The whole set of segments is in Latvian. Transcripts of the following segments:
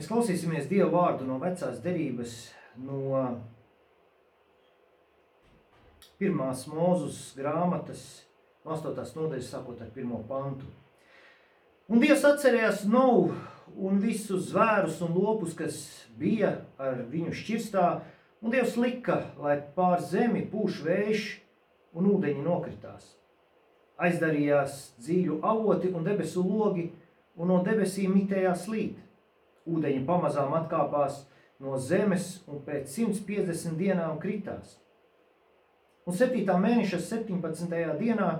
Mēs klausīsimies Dieva vārdu no vecās derības, no pirmās mūzus grāmatas, no 8. nodaļas, sākot ar 1. pantu. Un Dievs atcerējās Novu un visus zvērus un lopus, kas bija ar viņu šķirstā, un Dievs lika, lai pār zemi pūš vējš un ūdeņi nokritās. Aizdarījās dziļu avoti un debesu logi, un no debesīm mitējās līt ūdeņi pamazām atkāpās no zemes un pēc 150 dienām kritās. Un 7. mēneša 17. dienā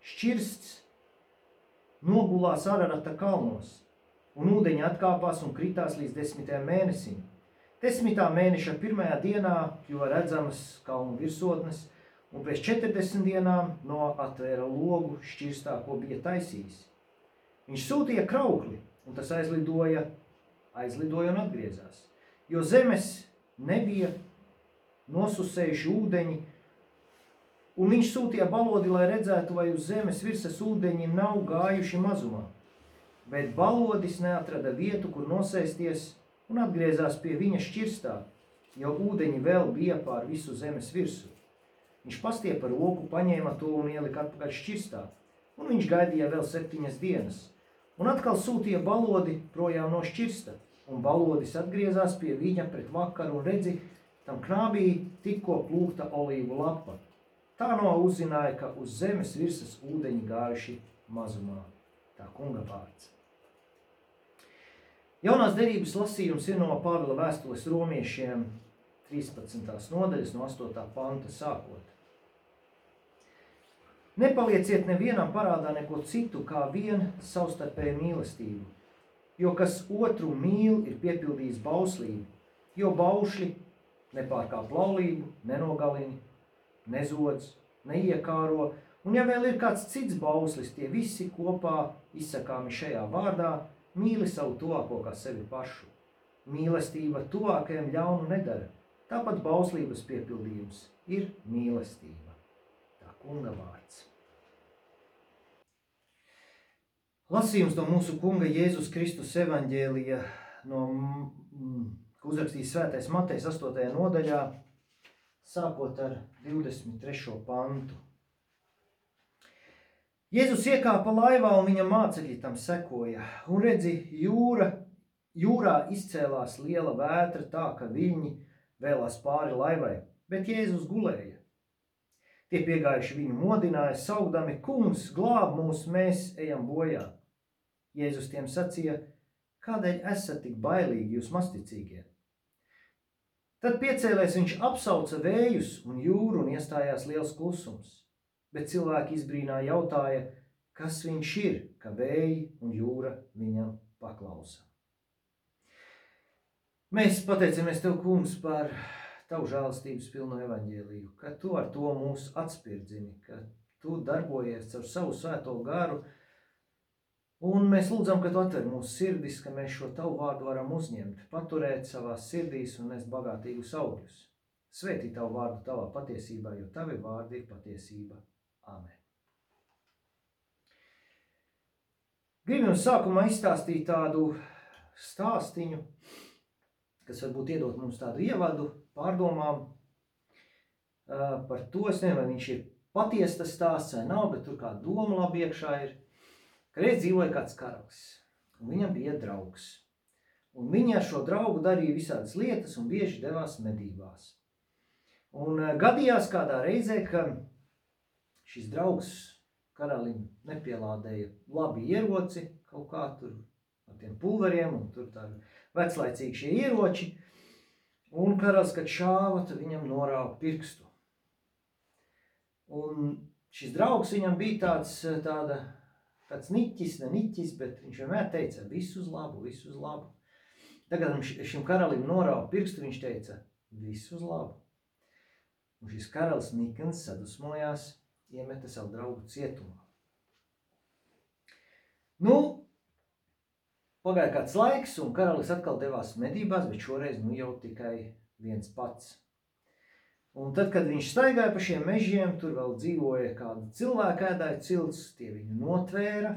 šķirsts nogulās Ararata kalnos, un ūdeņi atkāpās un kritās līdz 10. mēnesim. 10. mēneša pirmajā dienā kļuva redzamas kalnu virsotnes, un pēc 40 dienām no atvēra logu šķirstā, ko bija taisījis. Viņš sūtīja kraukli, un tas aizlidoja aizlidoja un atgriezās. Jo zemes nebija nosusējuši ūdeņi, un viņš sūtīja balodi, lai redzētu, vai uz zemes virsmas ūdeņi nav gājuši mazumā. Bet balodis neatrada vietu, kur nosēsties, un atgriezās pie viņa šķirstā, jo ūdeņi vēl bija pār visu zemes virsmu. Viņš pastiepa roku, paņēma to un ielika atpakaļ šķirstā, un viņš gaidīja vēl septiņas dienas – un atkal sūtīja balodi projām no šķirsta. Un balodis atgriezās pie viņa pret vakaru un redzi, tam knābī tikko plūkta olīvu lapa. Tā no uzzināja, ka uz zemes virsmas ūdeņi gājuši mazumā. Tā kunga vārds. Jaunās derības lasījums ir no Pāvila vēstules romiešiem 13. nodaļas no 8. panta sākot. Nepalieciet nevienam parādā neko citu, kā vien savstarpēju mīlestību. Jo kas otru mīl, ir piepildījis bauslību, jo baušļi nepārkāp laulību, nenogalina, nezodz, neiekāro, un ja vēl ir kāds cits bauslis, tie visi kopā izsakāmi šajā vārdā, mīli savu tuvāko kā sevi pašu. Mīlestība tuvākajam ļaunu nedara, tāpat bauslības piepildījums ir mīlestība. Kunga vārds. Lasījums no mūsu kunga Jēzus Kristus evaņģēlija, no, ko uzrakstīs svētais Matejs 8. nodaļā, sākot ar 23. pantu. Jēzus iekāpa laivā un viņa mācekļi tam sekoja, un redzi, jūra, jūrā izcēlās liela vētra tā, ka viņi vēlās pāri laivai, bet Jēzus gulēja. Tie piegājuši viņu modināja, saugdami, kungs, glāb mūs, mēs ejam bojā. Jēzus tiem sacīja, kādēļ esat tik bailīgi jūs masticīgie? Tad piecēlēs viņš apsauca vējus un jūru un iestājās liels klusums. Bet cilvēki izbrīnā jautāja, kas viņš ir, ka vēji un jūra viņam paklausa. Mēs pateicamies Tev, kungs, par Tavu žēlastības pilno evaņģēliju, ka Tu ar to mūs atspirdzini, ka Tu darbojies ar savu svēto garu, Un mēs lūdzam, ka tu atver mūsu sirdis, ka mēs šo tavu vārdu varam uzņemt, paturēt savā sirdīs un nest bagātīgus augļus. Svētī tavu vārdu tavā patiesībā, jo tavi vārdi ir patiesība. Āmen. Gribu jums sākumā izstāstīt tādu stāstiņu, kas varbūt iedot mums tādu ievadu pārdomām par to. Es nezinu, vai viņš ir patiesa stāsts vai nav, bet tur kā doma labi iekšā ir. Kad reiz dzīvoja kāds karalis, un viņam bija draugs. Un viņi ar šo draugu darīja visādas lietas un bieži devās medībās. Un eh, gadījās kādā reizē, ka šis draugs karalim nepielādēja labi ieroci kaut kā tur ar tiem pulveriem un tur tādi veclaicīgi šie ieroči. Un karalis, kad šāva, tad viņam norāva pirkstu. Un šis draugs viņam bija tāds, tāda tāds niķis, ne niķis, bet viņš vienmēr teica, visu uz labu, visu uz labu. Tagad šim karalim norāva pirkstu, viņš teica, visu uz labu. Un šis karalis Nikans sadusmojās, iemeta savu draugu cietumā. Nu, pagāja kāds laiks, un karalis atkal devās medībās, bet šoreiz nu jau tikai viens pats. Un tad, kad viņš staigāja pa šiem mežiem, tur vēl dzīvoja kāda cilvēka ēdāja cilts, tie viņu notvēra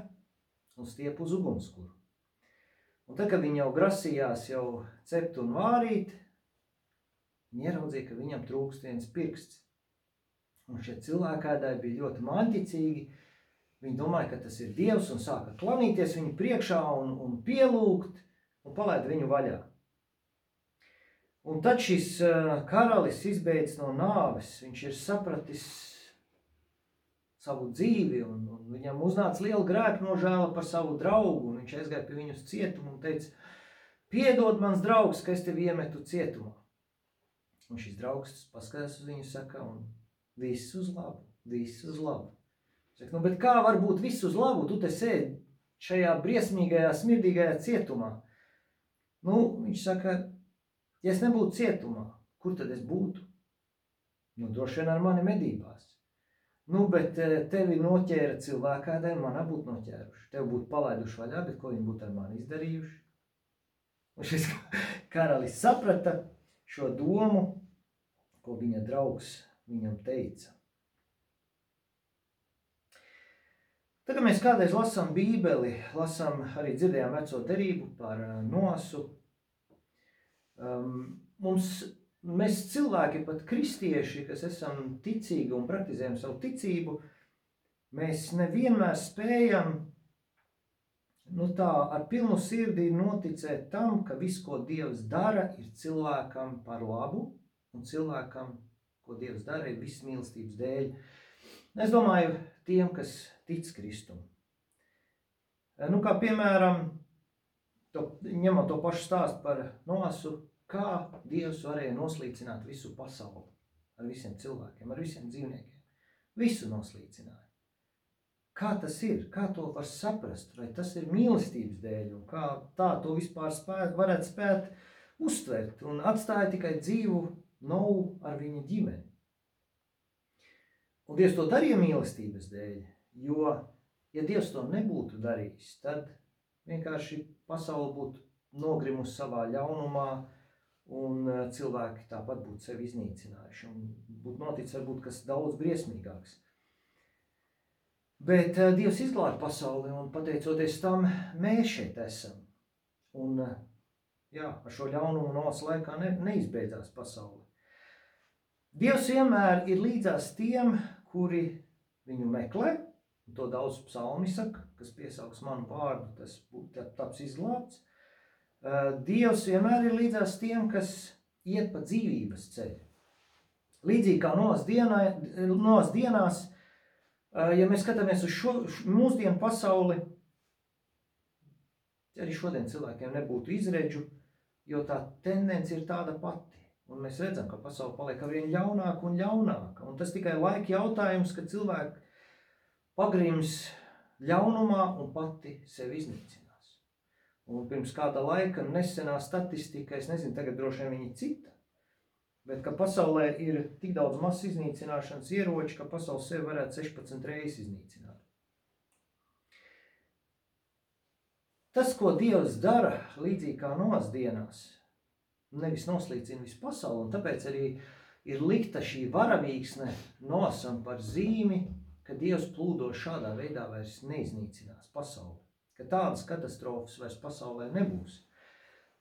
un stiep uz ugunskura. Un tad, kad viņi jau grasījās jau cept un vārīt, viņi ieraudzīja, ka viņam trūkst viens pirksts. Un šie cilvēkēdāji bija ļoti maņķicīgi. Viņi domāja, ka tas ir Dievs un sāka klanīties viņu priekšā un, un pielūgt un palaida viņu vaļā. Un tad šis karalis izbeidz no nāves, viņš ir sapratis savu dzīvi, un, un viņam uznāca liela grēka nožēla par savu draugu, un viņš aizgāja pie viņus cietumu un teica, piedod mans draugs, ka es tevi iemetu cietumā. Un šis draugs paskatās uz viņu saka, un viss uz labu, viss uz labu. Saka, nu, kā var būt viss uz labu, tu te sēdi šajā briesmīgajā, smirdīgajā cietumā. Nu, viņš saka, ja es nebūtu cietumā, kur tad es būtu? Nu, droši vien ar mani medībās. Nu, bet eh, tevi noķēra cilvēkādai, man būtu noķēruši. Tev būtu palaiduši vaļā, bet ko viņi būtu ar mani izdarījuši? Un šis karalis saprata šo domu, ko viņa draugs viņam teica. Tad, kad mēs kādreiz lasām Bībeli, lasām arī dzirdējām veco derību par eh, nosu, um, mums Mēs cilvēki, pat kristieši, kas esam ticīgi un praktizējam savu ticību, mēs nevienmēr spējam nu tā, ar pilnu sirdī noticēt tam, ka viss, ko Dievs dara, ir cilvēkam par labu, un cilvēkam, ko Dievs dara, ir viss mīlestības dēļ. Es domāju, tiem, kas tic Kristum. Nu, kā piemēram, to, ņemot to pašu stāstu par Noasu, kā Dievs varēja noslīcināt visu pasauli ar visiem cilvēkiem, ar visiem dzīvniekiem. Visu noslīcināja. Kā tas ir? Kā to var saprast? Vai tas ir mīlestības dēļ, un kā tā to vispār spēt, varētu spēt uztvert un atstāja tikai dzīvu Novu ar viņa ģimeni. Un Dievs to darīja mīlestības dēļ, jo, ja Dievs to nebūtu darījis, tad vienkārši pasaule būtu nogrimusi savā ļaunumā, un eh, cilvēki tāpat būtu sevi iznīcinājuši. Un būtu noticis varbūt kas daudz briesmīgāks. Bet uh, Dievs izglāba pasauli, un pateicoties tam, mēs šeit esam. Un uh, jā, ar šo ļaunumu nos laikā ne, neizbeidzās pasauli. Dievs vienmēr ir līdzās tiem, kuri viņu meklē, un to daudz psalmi saka, kas piesauks manu vārdu, tas taps izglābts. Eh, Dievs vienmēr ir līdzās tiem, kas iet pa dzīvības ceļu. Līdzīgi kā nos, dienā, nos dienās, eh, ja mēs skatāmies uz šo mūsdienu pasauli, arī šodien cilvēkiem nebūtu izredžu, jo tā tendence ir tāda pati. Un mēs redzam, ka pasaule paliek ar vien ļaunāka un ļaunāka. Un tas tikai laika jautājums, kad cilvēki pagrims ļaunumā un pati sevi iznīcina. Un pirms kāda laika nesenā statistika, es nezinu, tagad droši vien viņa cita, bet ka pasaulē ir tik daudz masas iznīcināšanas ieroči, ka pasaule sevi varētu 16 reizes iznīcināt. Tas, ko Dievs dara, līdzīgi kā nosdienās, nevis noslīcina visu pasauli, tāpēc arī ir likta šī varavīksne nosam par zīmi, ka Dievs plūdo šādā veidā vairs neiznīcinās pasauli ka tādas katastrofas vairs pasaulē nebūs.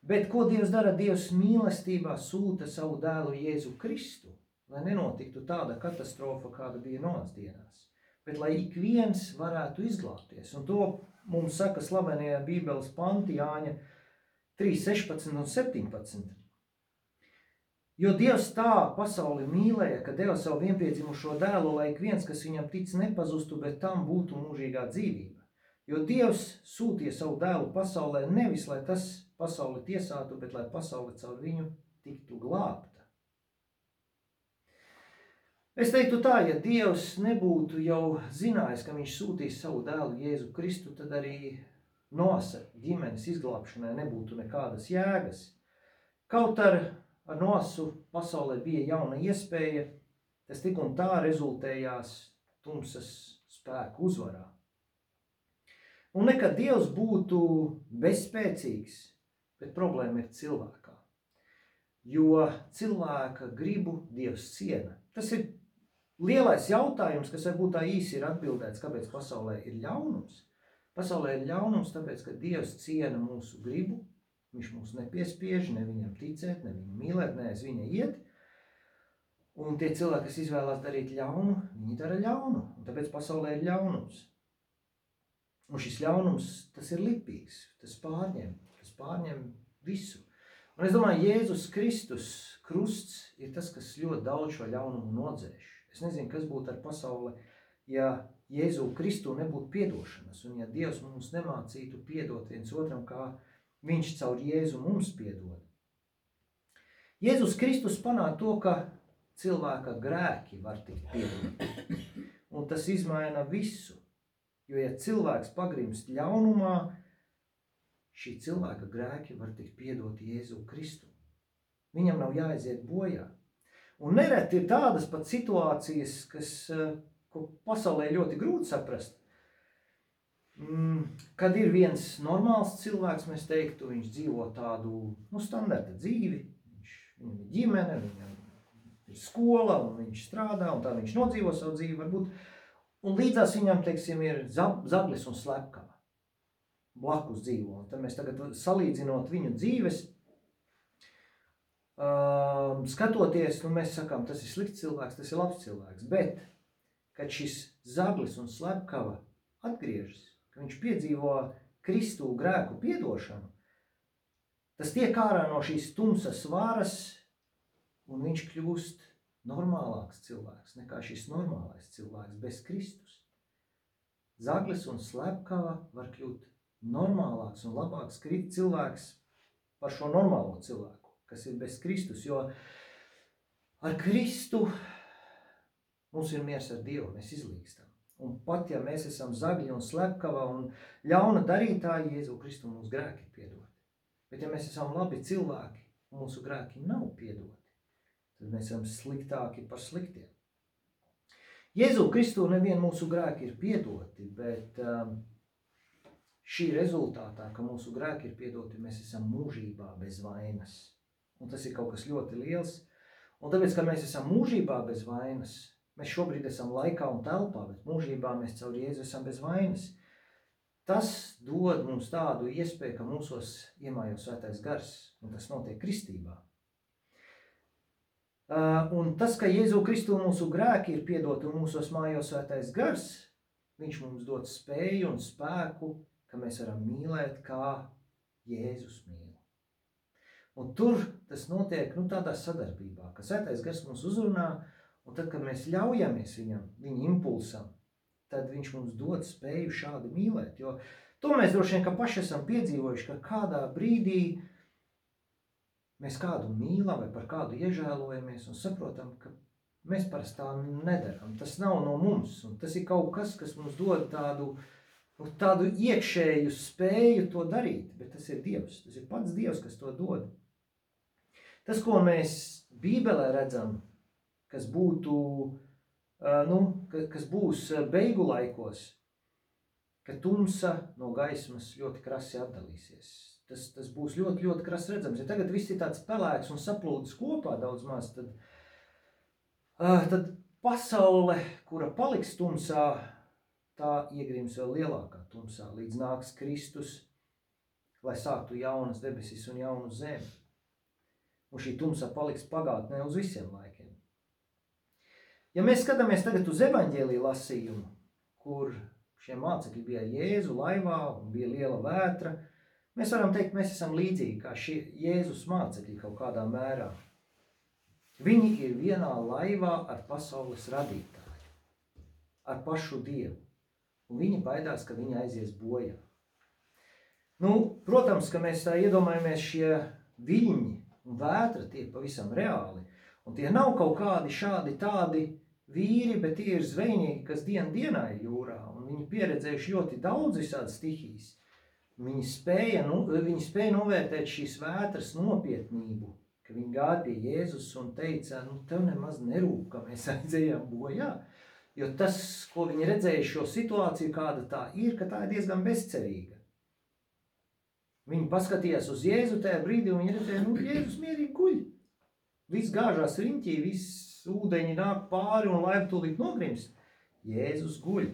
Bet ko Dievs dara? Dievs mīlestībā sūta savu dēlu Jēzu Kristu, lai nenotiktu tāda katastrofa, kāda bija Noas dienās, bet lai ik viens varētu izglābties. Un to mums saka slavenajā Bībeles panti Jāņa 3, 16 un 17. Jo Dievs tā pasauli mīlēja, ka deva savu vienpiedzimušo dēlu, lai ik viens, kas viņam tic, nepazustu, bet tam būtu mūžīgā dzīvība. Jo Dievs sūtīja savu dēlu pasaulē nevis, lai tas pasauli tiesātu, bet lai pasaule caur viņu tiktu glābta. Es teiktu tā, ja Dievs nebūtu jau zinājis, ka viņš sūtīs savu dēlu Jēzu Kristu, tad arī nosa ģimenes izglābšanai nebūtu nekādas jēgas. Kaut ar, ar nosu pasaulē bija jauna iespēja, tas tik un tā rezultējās tumsas spēku uzvarā. Un ne, ka Dievs būtu bezspēcīgs, bet problēma ir cilvēkā. Jo cilvēka gribu Dievs ciena. Tas ir lielais jautājums, kas varbūt tā īsi ir atbildēts, kāpēc pasaulē ir ļaunums. Pasaulē ir ļaunums, tāpēc, ka Dievs ciena mūsu gribu, Viņš mūs nepiespiež, ne viņam ticēt, ne viņu mīlēt, ne aiz viņa iet. Un tie cilvēki, kas izvēlās darīt ļaunu, viņi dara ļaunu. Un tāpēc pasaulē ir ļaunums. Un šis ļaunums, tas ir lipīgs, tas pārņem, tas pārņem visu. Un es domāju, Jēzus Kristus krusts ir tas, kas ļoti daudz šo ļaunumu nodzēš. Es nezinu, kas būtu ar pasauli, ja Jēzu Kristu nebūtu piedošanas, un ja Dievs mums nemācītu piedot viens otram, kā viņš caur Jēzu mums piedod. Jēzus Kristus panāk to, ka cilvēka grēki var tikt piedoti. Un tas izmaina visu. Jo, ja cilvēks pagrimst ļaunumā, šī cilvēka grēki var tikt piedoti Jēzu Kristu. Viņam nav jāaiziet bojā. Un nereti ir tādas pat situācijas, kas, eh, ko pasaulē ļoti grūti saprast. Mm, kad ir viens normāls cilvēks, mēs teiktu, viņš dzīvo tādu nu, standarta dzīvi, viņš, viņam ir ģimene, viņam ir skola, un viņš strādā, un tā viņš nodzīvo savu dzīvi, varbūt, un līdzās viņam, teiksim, ir zaglis un slepkava. Blakus dzīvo, tad mēs tagad salīdzinot viņu dzīves, um, skatoties, nu mēs sakām, tas ir slikts cilvēks, tas ir labs cilvēks, bet, kad šis zaglis un slepkava atgriežas, ka viņš piedzīvo Kristu grēku piedošanu, tas tiek ārā no šīs tumsas varas, un viņš kļūst normālāks cilvēks nekā šis normālais cilvēks bez Kristus. Zaglis un slepkava var kļūt normālāks un labāks cilvēks par šo normālo cilvēku, kas ir bez Kristus, jo ar Kristu mums ir miers ar Dievu, mēs izlīkstam. Un pat ja mēs esam zagļi un slepkava un ļauna darītāji, Jēzu Kristu mūsu grēki ir piedoti. Bet ja mēs esam labi cilvēki, mūsu grēki nav piedoti, tad mēs esam sliktāki par sliktiem. Jēzu Kristu nevien mūsu grēki ir piedoti, bet um, šī rezultātā, ka mūsu grēki ir piedoti, mēs esam mūžībā bez vainas. Un tas ir kaut kas ļoti liels. Un tāpēc, ka mēs esam mūžībā bez vainas, Mēs šobrīd esam laikā un telpā, bet mūžībā mēs caur Jēzu esam bez vainas. Tas dod mums tādu iespēju, ka mūsos iemājo svētais gars, un tas notiek kristībā. Uh, un tas, ka Jēzu Kristu mūsu grēki ir piedoti un mūsos mājo svētais gars, viņš mums dod spēju un spēku, ka mēs varam mīlēt, kā Jēzus mīl. Un tur tas notiek nu, tādā sadarbībā, ka svētais gars mums uzrunā, uh, Un tad, kad mēs ļaujamies viņam, viņa impulsam, tad viņš mums dod spēju šādi mīlēt. Jo to mēs droši vien paši esam piedzīvojuši, ka kādā brīdī mēs kādu mīlam vai par kādu iežēlojamies un saprotam, ka mēs parasti tā nedaram. Tas nav no mums, un tas ir kaut kas, kas mums dod tādu, nu, tādu iekšēju spēju to darīt, bet tas ir Dievs. Tas ir pats Dievs, kas to dod. Tas, ko mēs Bībelē redzam, kas būtu, nu, kas būs beigu laikos, ka tumsa no gaismas ļoti krasi atdalīsies. Tas, tas būs ļoti, ļoti krasi redzams. Ja tagad viss ir tāds pelēks un saplūdis kopā daudz maz, tad, tad pasaule, kura paliks tumsā, tā iegrims vēl lielākā tumsā, līdz nāks Kristus, lai sāktu jaunas debesis un jaunu zemi. Un šī tumsa paliks pagātnē uz visiem laikiem. Ja mēs skatāmies tagad uz evaņģēlīju lasījumu, kur šie mācekļi bija Jēzu laivā un bija liela vētra, mēs varam teikt, mēs esam līdzīgi kā šie Jēzus mācekļi kaut kādā mērā. Viņi ir vienā laivā ar pasaules radītāju, ar pašu Dievu, un viņi baidās, ka viņi aizies bojā. Nu, protams, ka mēs tā iedomājamies šie viļņi un vētra tie pavisam reāli, un tie nav kaut kādi šādi tādi vīri, bet tie ir zvejnieki, kas dien dienā ir jūrā, un viņi pieredzējuši ļoti daudz visādas stihijas. Viņi spēja, nu, viņi spēja novērtēt šīs vētras nopietnību, ka viņi gāja pie Jēzus un teica, nu, tev nemaz nerūp, ka mēs aizējām bojā. Jo tas, ko viņi redzēja šo situāciju, kāda tā ir, ka tā ir diezgan bezcerīga. Viņi paskatījās uz Jēzu tajā brīdī, un viņi redzēja, nu, Jēzus mierīgi guļ. Viss gāžās riņķī, viss ūdeņi nāk pāri un laiva tūlīt nogrims. Jēzus guļ.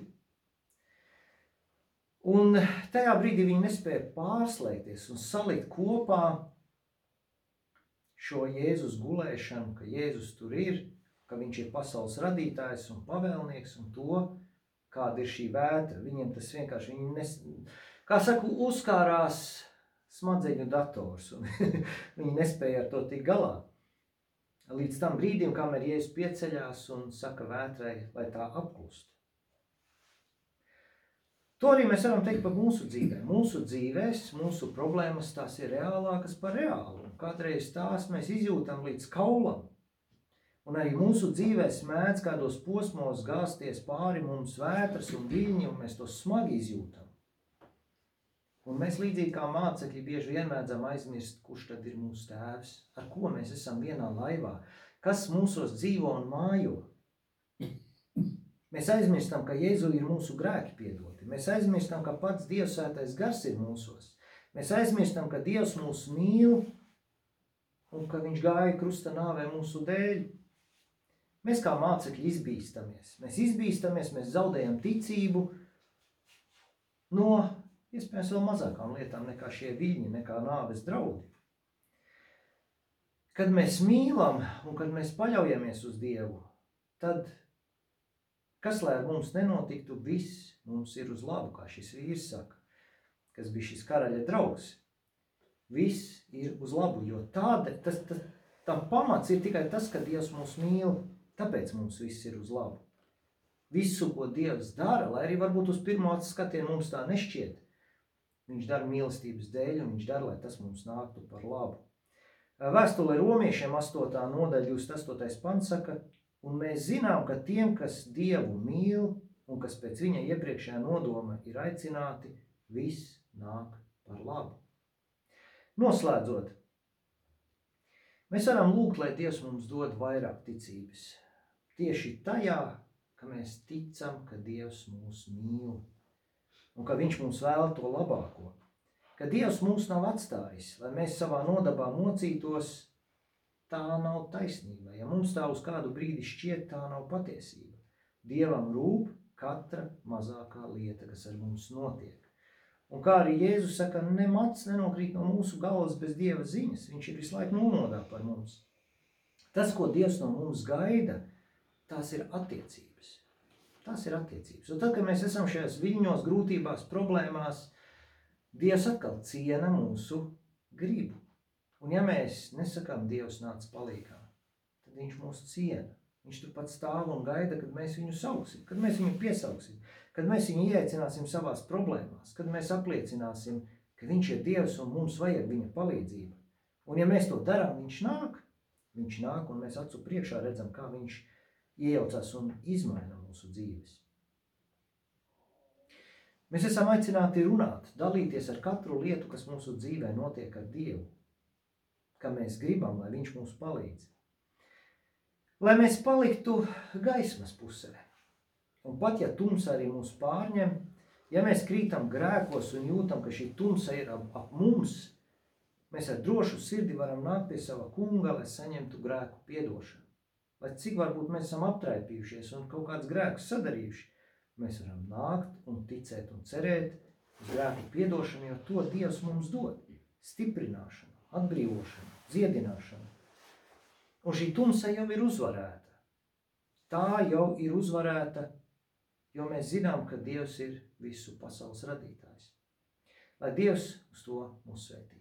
Un tajā brīdī viņi nespēja pārslēgties un salikt kopā šo Jēzus gulēšanu, ka Jēzus tur ir, ka viņš ir pasaules radītājs un pavēlnieks un to, kāda ir šī vētra. Viņiem tas vienkārši, viņi nes, kā saku, uzkārās smadzeņu dators un viņi nespēja ar to tik galā. Līdz tam brīdim, kamēr Jēzus pieceļās un saka vētrai, lai tā apklust. To arī mēs varam teikt par mūsu dzīvēm. Mūsu dzīvēs, mūsu problēmas tās ir reālākas par reālu. Un kādreiz tās mēs izjūtam līdz kaulam. Un arī mūsu dzīvēs mēdz kādos posmos gāzties pāri mums vētras un viļņi, un mēs to smagi izjūtam. Un mēs līdzīgi kā mācekļi bieži vien mēdzam aizmirst, kurš tad ir mūsu tēvs, ar ko mēs esam vienā laivā, kas mūsos dzīvo un mājo. Mēs aizmirstam, ka Jēzu ir mūsu grēki piedoti. Mēs aizmirstam, ka pats Dievs svētais gars ir mūsos. Mēs aizmirstam, ka Dievs mūs mīl un ka viņš gāja krusta nāvē mūsu dēļ. Mēs kā mācekļi izbīstamies. Mēs izbīstamies, mēs zaudējam ticību no iespējams vēl mazākām lietām nekā šie viļņi, nekā nāves draudi. Kad mēs mīlam un kad mēs paļaujamies uz Dievu, tad Kas lai mums nenotiktu, viss mums ir uz labu, kā šis vīrs saka, kas bija šis karaļa draugs. Viss ir uz labu, jo tāda, tas, tas, tam pamats ir tikai tas, ka Dievs mūs mīl, tāpēc mums viss ir uz labu. Visu, ko Dievs dara, lai arī varbūt uz pirmo skatienu mums tā nešķiet, viņš dara mīlestības dēļ un viņš dara, lai tas mums nāktu par labu. Vēstule romiešiem 8. nodaļa 28. pants saka, Un mēs zinām, ka tiem, kas Dievu mīl un kas pēc viņa iepriekšējā nodoma ir aicināti, viss nāk par labu. Noslēdzot, mēs varam lūgt, lai Dievs mums dod vairāk ticības. Tieši tajā, ka mēs ticam, ka Dievs mūs mīl un ka Viņš mums vēl to labāko. Ka Dievs mūs nav atstājis, lai mēs savā nodabā mocītos tā nav taisnība. Ja mums tā uz kādu brīdi šķiet, tā nav patiesība. Dievam rūp katra mazākā lieta, kas ar mums notiek. Un kā arī Jēzus saka, nemats nenokrīt no mūsu galvas bez Dieva ziņas. Viņš ir visu laiku nomodā par mums. Tas, ko Dievs no mums gaida, tās ir attiecības. Tas ir attiecības. Un tad, kad mēs esam šajās viļņos, grūtībās, problēmās, Dievs atkal ciena mūsu gribu. Un ja mēs nesakām, Dievs nāc palīgā, tad viņš mūs ciena. Viņš turpat stāv un gaida, kad mēs viņu sauksim, kad mēs viņu piesauksim, kad mēs viņu ieaicināsim savās problēmās, kad mēs apliecināsim, ka viņš ir Dievs un mums vajag viņa palīdzību. Un ja mēs to darām, viņš nāk, viņš nāk un mēs acu priekšā redzam, kā viņš iejaucās un izmaina mūsu dzīves. Mēs esam aicināti runāt, dalīties ar katru lietu, kas mūsu dzīvē notiek ar Dievu ka mēs gribam, lai viņš mums palīdz. Lai mēs paliktu gaismas pusē. Un pat ja tumsa arī mūs pārņem, ja mēs krītam grēkos un jūtam, ka šī tumsa ir ap, ap mums, mēs ar drošu sirdi varam nākt pie sava kunga, lai saņemtu grēku piedošanu. Lai cik varbūt mēs esam aptraipījušies un kaut kāds grēkus sadarījuši, mēs varam nākt un ticēt un cerēt uz grēku piedošanu, jo to Dievs mums dod – stiprināšanu atbrīvošanu, dziedināšanu. Un šī tumsa jau ir uzvarēta. Tā jau ir uzvarēta, jo mēs zinām, ka Dievs ir visu pasaules radītājs. Lai Dievs uz to mūs svētī.